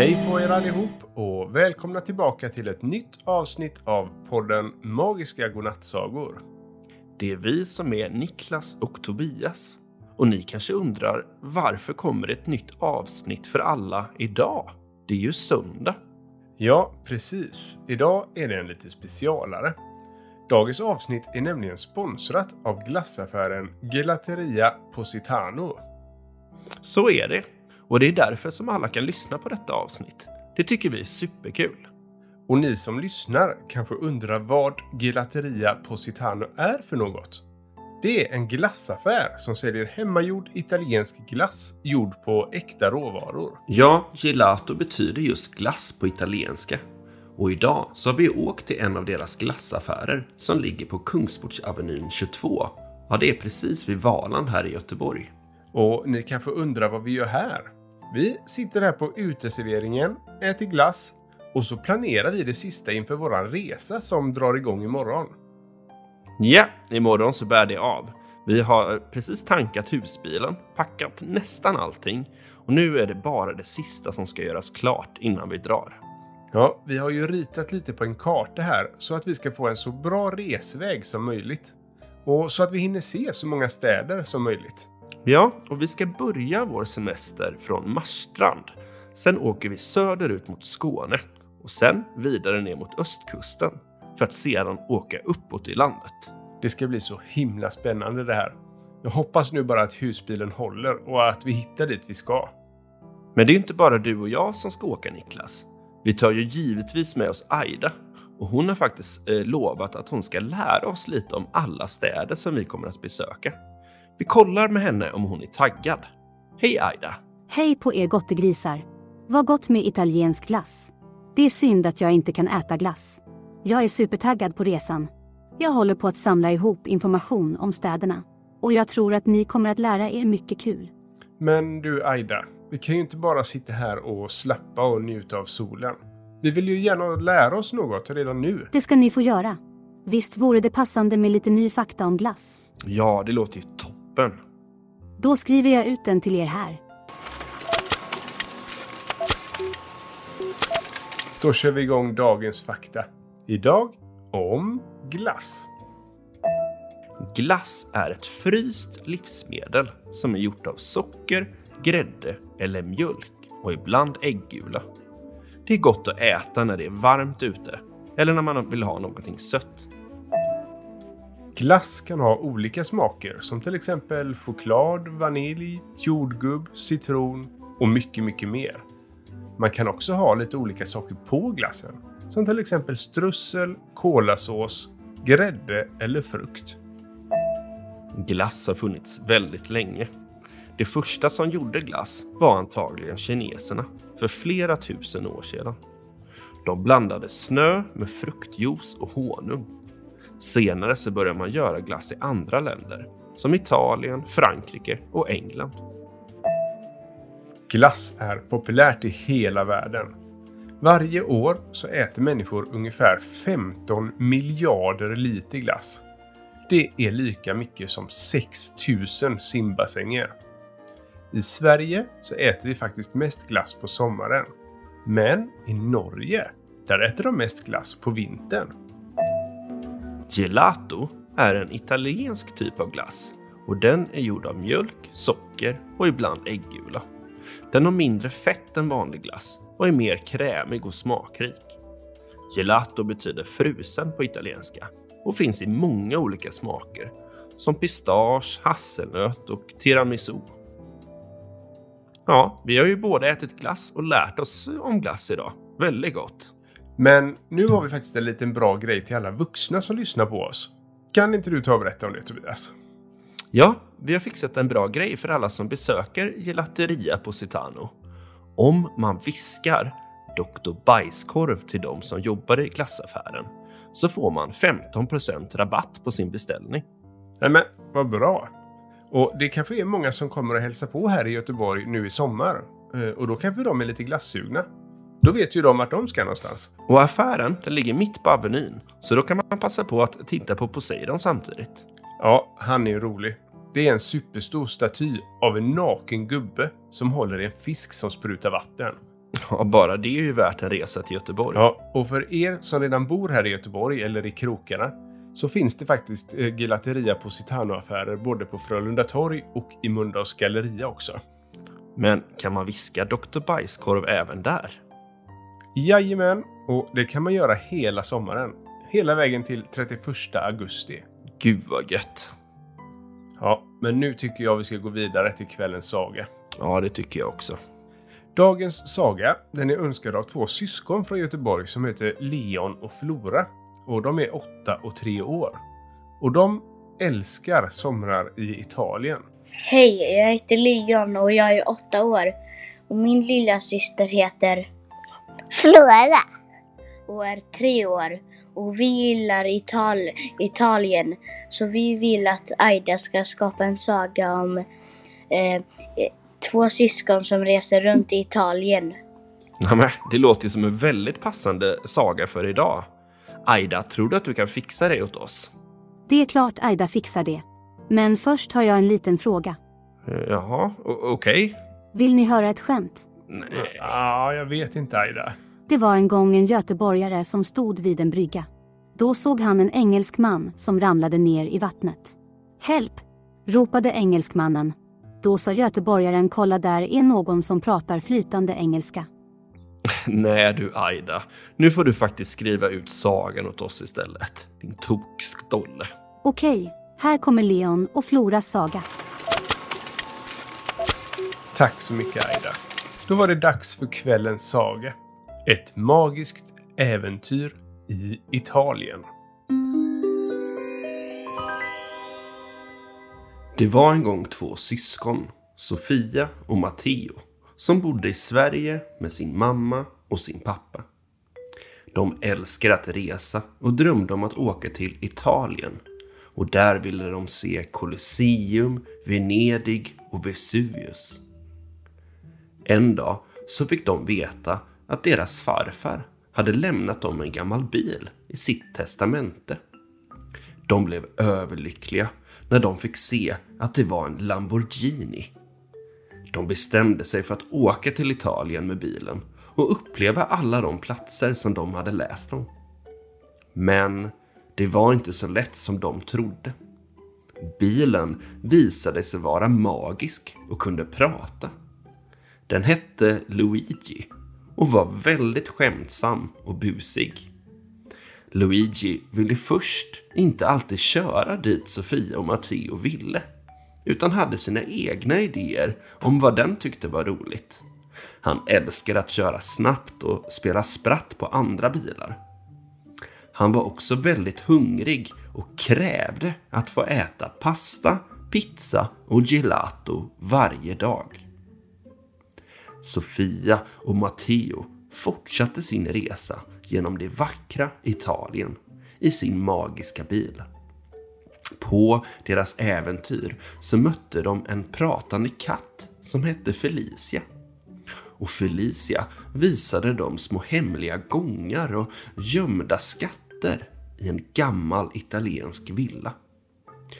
Hej på er allihop och välkomna tillbaka till ett nytt avsnitt av podden Magiska godnattsagor. Det är vi som är Niklas och Tobias. Och ni kanske undrar varför kommer ett nytt avsnitt för alla idag? Det är ju söndag. Ja, precis. Idag är det en lite specialare. Dagens avsnitt är nämligen sponsrat av glassaffären Gelateria Positano. Så är det. Och det är därför som alla kan lyssna på detta avsnitt. Det tycker vi är superkul. Och ni som lyssnar kanske undrar vad Gelateria Positano är för något? Det är en glassaffär som säljer hemmagjord italiensk glass gjord på äkta råvaror. Ja, gelato betyder just glass på italienska. Och idag så har vi åkt till en av deras glassaffärer som ligger på Kungsportsavenyn 22. Ja, det är precis vid Valand här i Göteborg. Och ni kanske undrar vad vi gör här? Vi sitter här på uteserveringen, äter glass och så planerar vi det sista inför våran resa som drar igång imorgon. Ja, imorgon så bär det av. Vi har precis tankat husbilen, packat nästan allting och nu är det bara det sista som ska göras klart innan vi drar. Ja, vi har ju ritat lite på en karta här så att vi ska få en så bra resväg som möjligt. Och så att vi hinner se så många städer som möjligt. Ja, och vi ska börja vår semester från Marstrand. Sen åker vi söderut mot Skåne och sen vidare ner mot östkusten för att sedan åka uppåt i landet. Det ska bli så himla spännande det här. Jag hoppas nu bara att husbilen håller och att vi hittar dit vi ska. Men det är inte bara du och jag som ska åka Niklas. Vi tar ju givetvis med oss Aida och hon har faktiskt eh, lovat att hon ska lära oss lite om alla städer som vi kommer att besöka. Vi kollar med henne om hon är taggad. Hej Aida! Hej på er gottegrisar! Vad gott med italiensk glass. Det är synd att jag inte kan äta glass. Jag är supertaggad på resan. Jag håller på att samla ihop information om städerna. Och jag tror att ni kommer att lära er mycket kul. Men du Aida, vi kan ju inte bara sitta här och slappa och njuta av solen. Vi vill ju gärna lära oss något redan nu. Det ska ni få göra. Visst vore det passande med lite ny fakta om glass? Ja, det låter ju toppen. Då skriver jag ut den till er här. Då kör vi igång dagens fakta. Idag om glass. Glass är ett fryst livsmedel som är gjort av socker, grädde eller mjölk och ibland äggula. Det är gott att äta när det är varmt ute eller när man vill ha någonting sött. Glass kan ha olika smaker som till exempel choklad, vanilj, jordgubb, citron och mycket, mycket mer. Man kan också ha lite olika saker på glassen som till exempel strussel, kolasås, grädde eller frukt. Glass har funnits väldigt länge. Det första som gjorde glass var antagligen kineserna för flera tusen år sedan. De blandade snö med fruktjuice och honung. Senare så började man göra glass i andra länder som Italien, Frankrike och England. Glass är populärt i hela världen. Varje år så äter människor ungefär 15 miljarder liter glass. Det är lika mycket som 6000 simbassänger. I Sverige så äter vi faktiskt mest glass på sommaren. Men i Norge, där äter de mest glass på vintern. Gelato är en italiensk typ av glass och den är gjord av mjölk, socker och ibland äggula. Den har mindre fett än vanlig glass och är mer krämig och smakrik. Gelato betyder frusen på italienska och finns i många olika smaker som pistage, hasselnöt och tiramisu. Ja, vi har ju båda ätit glass och lärt oss om glass idag. Väldigt gott. Men nu har vi faktiskt en liten bra grej till alla vuxna som lyssnar på oss. Kan inte du ta och berätta om det Tobias? Ja, vi har fixat en bra grej för alla som besöker Gelateria Positano. Om man viskar Dr. Bajskorv till de som jobbar i glassaffären så får man 15% rabatt på sin beställning. Nej men, vad bra! Och det kanske är många som kommer att hälsa på här i Göteborg nu i sommar. Eh, Och då kanske de är lite glassugna. Då vet ju de vart de ska någonstans. Och affären den ligger mitt på Avenyn, så då kan man passa på att titta på Poseidon samtidigt. Ja, han är ju rolig. Det är en superstor staty av en naken gubbe som håller i en fisk som sprutar vatten. Ja, bara det är ju värt en resa till Göteborg. Ja, och för er som redan bor här i Göteborg eller i krokarna så finns det faktiskt eh, Gelateria Positano-affärer både på Frölunda torg och i Mölndals galleria också. Men kan man viska Dr. Bajskorv även där? Jajamän, och det kan man göra hela sommaren. Hela vägen till 31 augusti. Gud vad gött. Ja, men nu tycker jag vi ska gå vidare till kvällens saga. Ja, det tycker jag också. Dagens saga den är önskad av två syskon från Göteborg som heter Leon och Flora. Och de är åtta och tre år. Och de älskar somrar i Italien. Hej, jag heter Leon och jag är åtta år. Och min lilla syster heter Flora. och är tre år. Och vi gillar Ital- Italien. Så vi vill att Aida ska skapa en saga om eh, två syskon som reser runt i Italien. Ja, det låter ju som en väldigt passande saga för idag. Aida, tror du att du kan fixa det åt oss? Det är klart Aida fixar det. Men först har jag en liten fråga. Eh, Jaha, okej. Vill ni höra ett skämt? Nej. Ja, jag vet inte Aida. Det var en gång en göteborgare som stod vid en brygga. Då såg han en engelsk man som ramlade ner i vattnet. Hjälp! ropade engelskmannen. Då sa göteborgaren kolla där är någon som pratar flytande engelska. Nej du Aida, nu får du faktiskt skriva ut sagan åt oss istället. Din tokstolle. Okej, här kommer Leon och Floras saga. Tack så mycket Aida. Då var det dags för kvällens saga. Ett magiskt äventyr i Italien. Det var en gång två syskon, Sofia och Matteo, som bodde i Sverige med sin mamma och sin pappa. De älskade att resa och drömde om att åka till Italien. Och där ville de se Colosseum, Venedig och Vesuvius. En dag så fick de veta att deras farfar hade lämnat dem en gammal bil i sitt testamente. De blev överlyckliga när de fick se att det var en Lamborghini. De bestämde sig för att åka till Italien med bilen och uppleva alla de platser som de hade läst om. Men det var inte så lätt som de trodde. Bilen visade sig vara magisk och kunde prata. Den hette Luigi och var väldigt skämtsam och busig. Luigi ville först inte alltid köra dit Sofia och Matteo ville, utan hade sina egna idéer om vad den tyckte var roligt. Han älskade att köra snabbt och spela spratt på andra bilar. Han var också väldigt hungrig och krävde att få äta pasta, pizza och gelato varje dag. Sofia och Matteo fortsatte sin resa genom det vackra Italien i sin magiska bil. På deras äventyr så mötte de en pratande katt som hette Felicia. Och Felicia visade dem små hemliga gångar och gömda skatter i en gammal italiensk villa.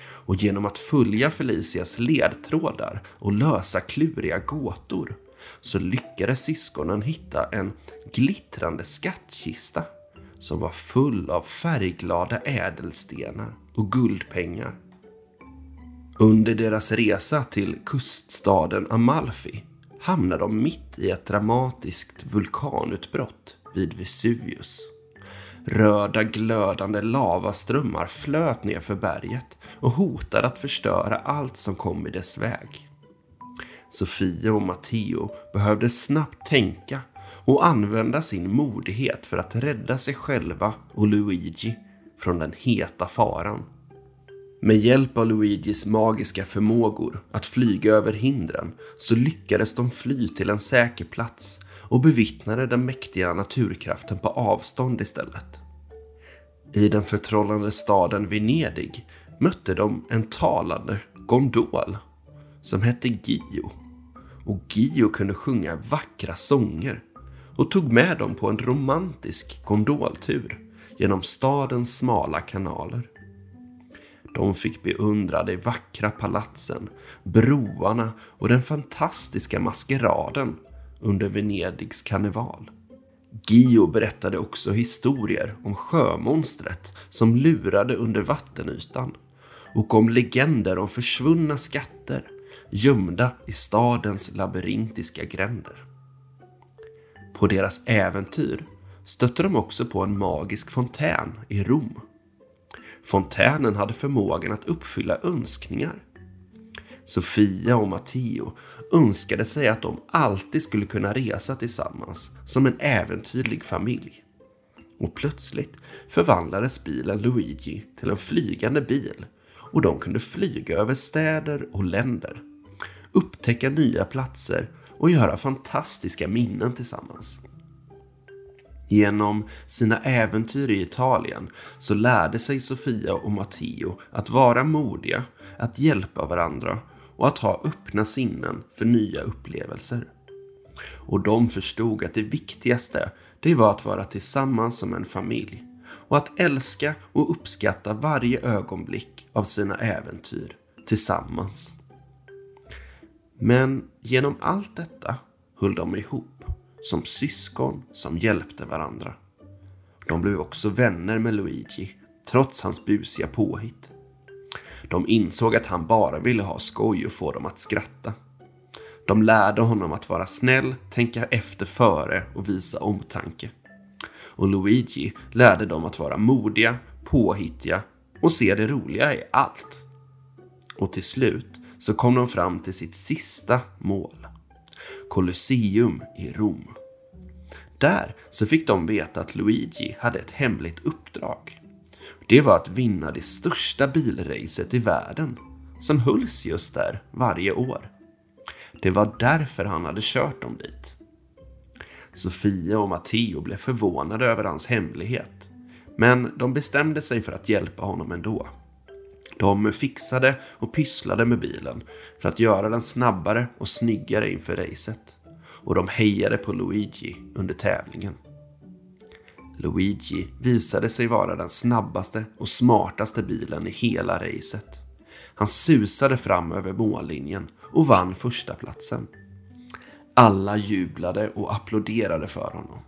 Och genom att följa Felicias ledtrådar och lösa kluriga gåtor så lyckades syskonen hitta en glittrande skattkista som var full av färgglada ädelstenar och guldpengar. Under deras resa till kuststaden Amalfi hamnade de mitt i ett dramatiskt vulkanutbrott vid Vesuvius. Röda glödande lavaströmmar flöt ner för berget och hotade att förstöra allt som kom i dess väg. Sofia och Matteo behövde snabbt tänka och använda sin modighet för att rädda sig själva och Luigi från den heta faran. Med hjälp av Luigis magiska förmågor att flyga över hindren så lyckades de fly till en säker plats och bevittnade den mäktiga naturkraften på avstånd istället. I den förtrollande staden Venedig mötte de en talande gondol som hette Gio. Och Gio kunde sjunga vackra sånger och tog med dem på en romantisk gondoltur genom stadens smala kanaler. De fick beundra de vackra palatsen, broarna och den fantastiska maskeraden under Venedigs karneval. Gio berättade också historier om sjömonstret som lurade under vattenytan och om legender om försvunna skatter gömda i stadens labyrintiska gränder. På deras äventyr stötte de också på en magisk fontän i Rom. Fontänen hade förmågan att uppfylla önskningar. Sofia och Matteo önskade sig att de alltid skulle kunna resa tillsammans som en äventyrlig familj. Och plötsligt förvandlades bilen Luigi till en flygande bil och de kunde flyga över städer och länder, upptäcka nya platser och göra fantastiska minnen tillsammans. Genom sina äventyr i Italien så lärde sig Sofia och Matteo att vara modiga, att hjälpa varandra och att ha öppna sinnen för nya upplevelser. Och de förstod att det viktigaste, det var att vara tillsammans som en familj och att älska och uppskatta varje ögonblick av sina äventyr tillsammans. Men genom allt detta höll de ihop som syskon som hjälpte varandra. De blev också vänner med Luigi, trots hans busiga påhitt. De insåg att han bara ville ha skoj och få dem att skratta. De lärde honom att vara snäll, tänka efter före och visa omtanke. Och Luigi lärde dem att vara modiga, påhittiga och se det roliga i allt. Och till slut så kom de fram till sitt sista mål. Colosseum i Rom. Där så fick de veta att Luigi hade ett hemligt uppdrag. Det var att vinna det största bilracet i världen som hölls just där varje år. Det var därför han hade kört dem dit. Sofia och Matteo blev förvånade över hans hemlighet. Men de bestämde sig för att hjälpa honom ändå. De fixade och pysslade med bilen för att göra den snabbare och snyggare inför racet. Och de hejade på Luigi under tävlingen. Luigi visade sig vara den snabbaste och smartaste bilen i hela racet. Han susade fram över mållinjen och vann första platsen. Alla jublade och applåderade för honom.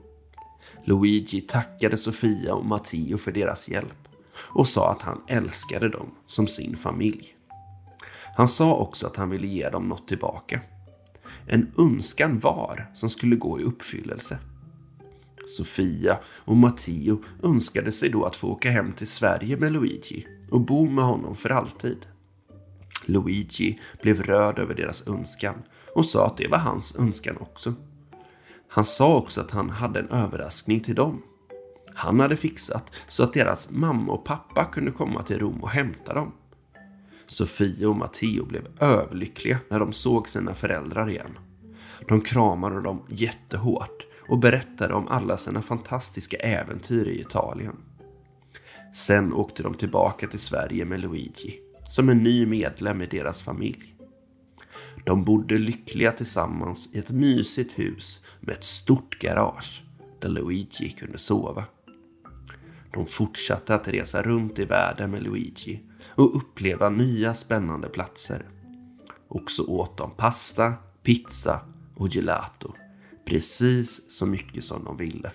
Luigi tackade Sofia och Matteo för deras hjälp och sa att han älskade dem som sin familj. Han sa också att han ville ge dem något tillbaka. En önskan var som skulle gå i uppfyllelse. Sofia och Matteo önskade sig då att få åka hem till Sverige med Luigi och bo med honom för alltid. Luigi blev rörd över deras önskan och sa att det var hans önskan också. Han sa också att han hade en överraskning till dem. Han hade fixat så att deras mamma och pappa kunde komma till Rom och hämta dem. Sofia och Matteo blev överlyckliga när de såg sina föräldrar igen. De kramade dem jättehårt och berättade om alla sina fantastiska äventyr i Italien. Sen åkte de tillbaka till Sverige med Luigi, som en ny medlem i deras familj. De bodde lyckliga tillsammans i ett mysigt hus med ett stort garage där Luigi kunde sova. De fortsatte att resa runt i världen med Luigi och uppleva nya spännande platser. Och så åt de pasta, pizza och gelato precis så mycket som de ville.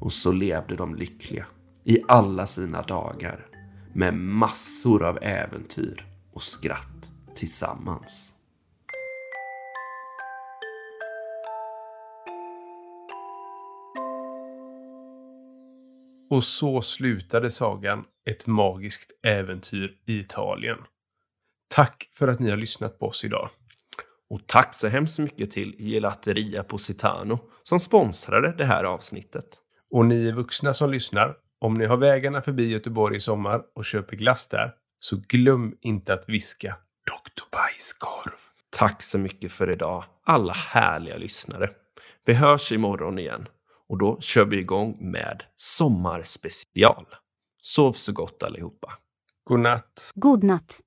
Och så levde de lyckliga i alla sina dagar med massor av äventyr och skratt tillsammans. Och så slutade sagan Ett magiskt äventyr i Italien. Tack för att ni har lyssnat på oss idag. Och tack så hemskt mycket till Gelateria Positano som sponsrade det här avsnittet. Och ni vuxna som lyssnar, om ni har vägarna förbi Göteborg i sommar och köper glass där, så glöm inte att viska Dr. Bajskorv. Tack så mycket för idag, alla härliga lyssnare. Vi hörs imorgon igen och då kör vi igång med Sommarspecial. Sov så gott allihopa. God natt. God natt.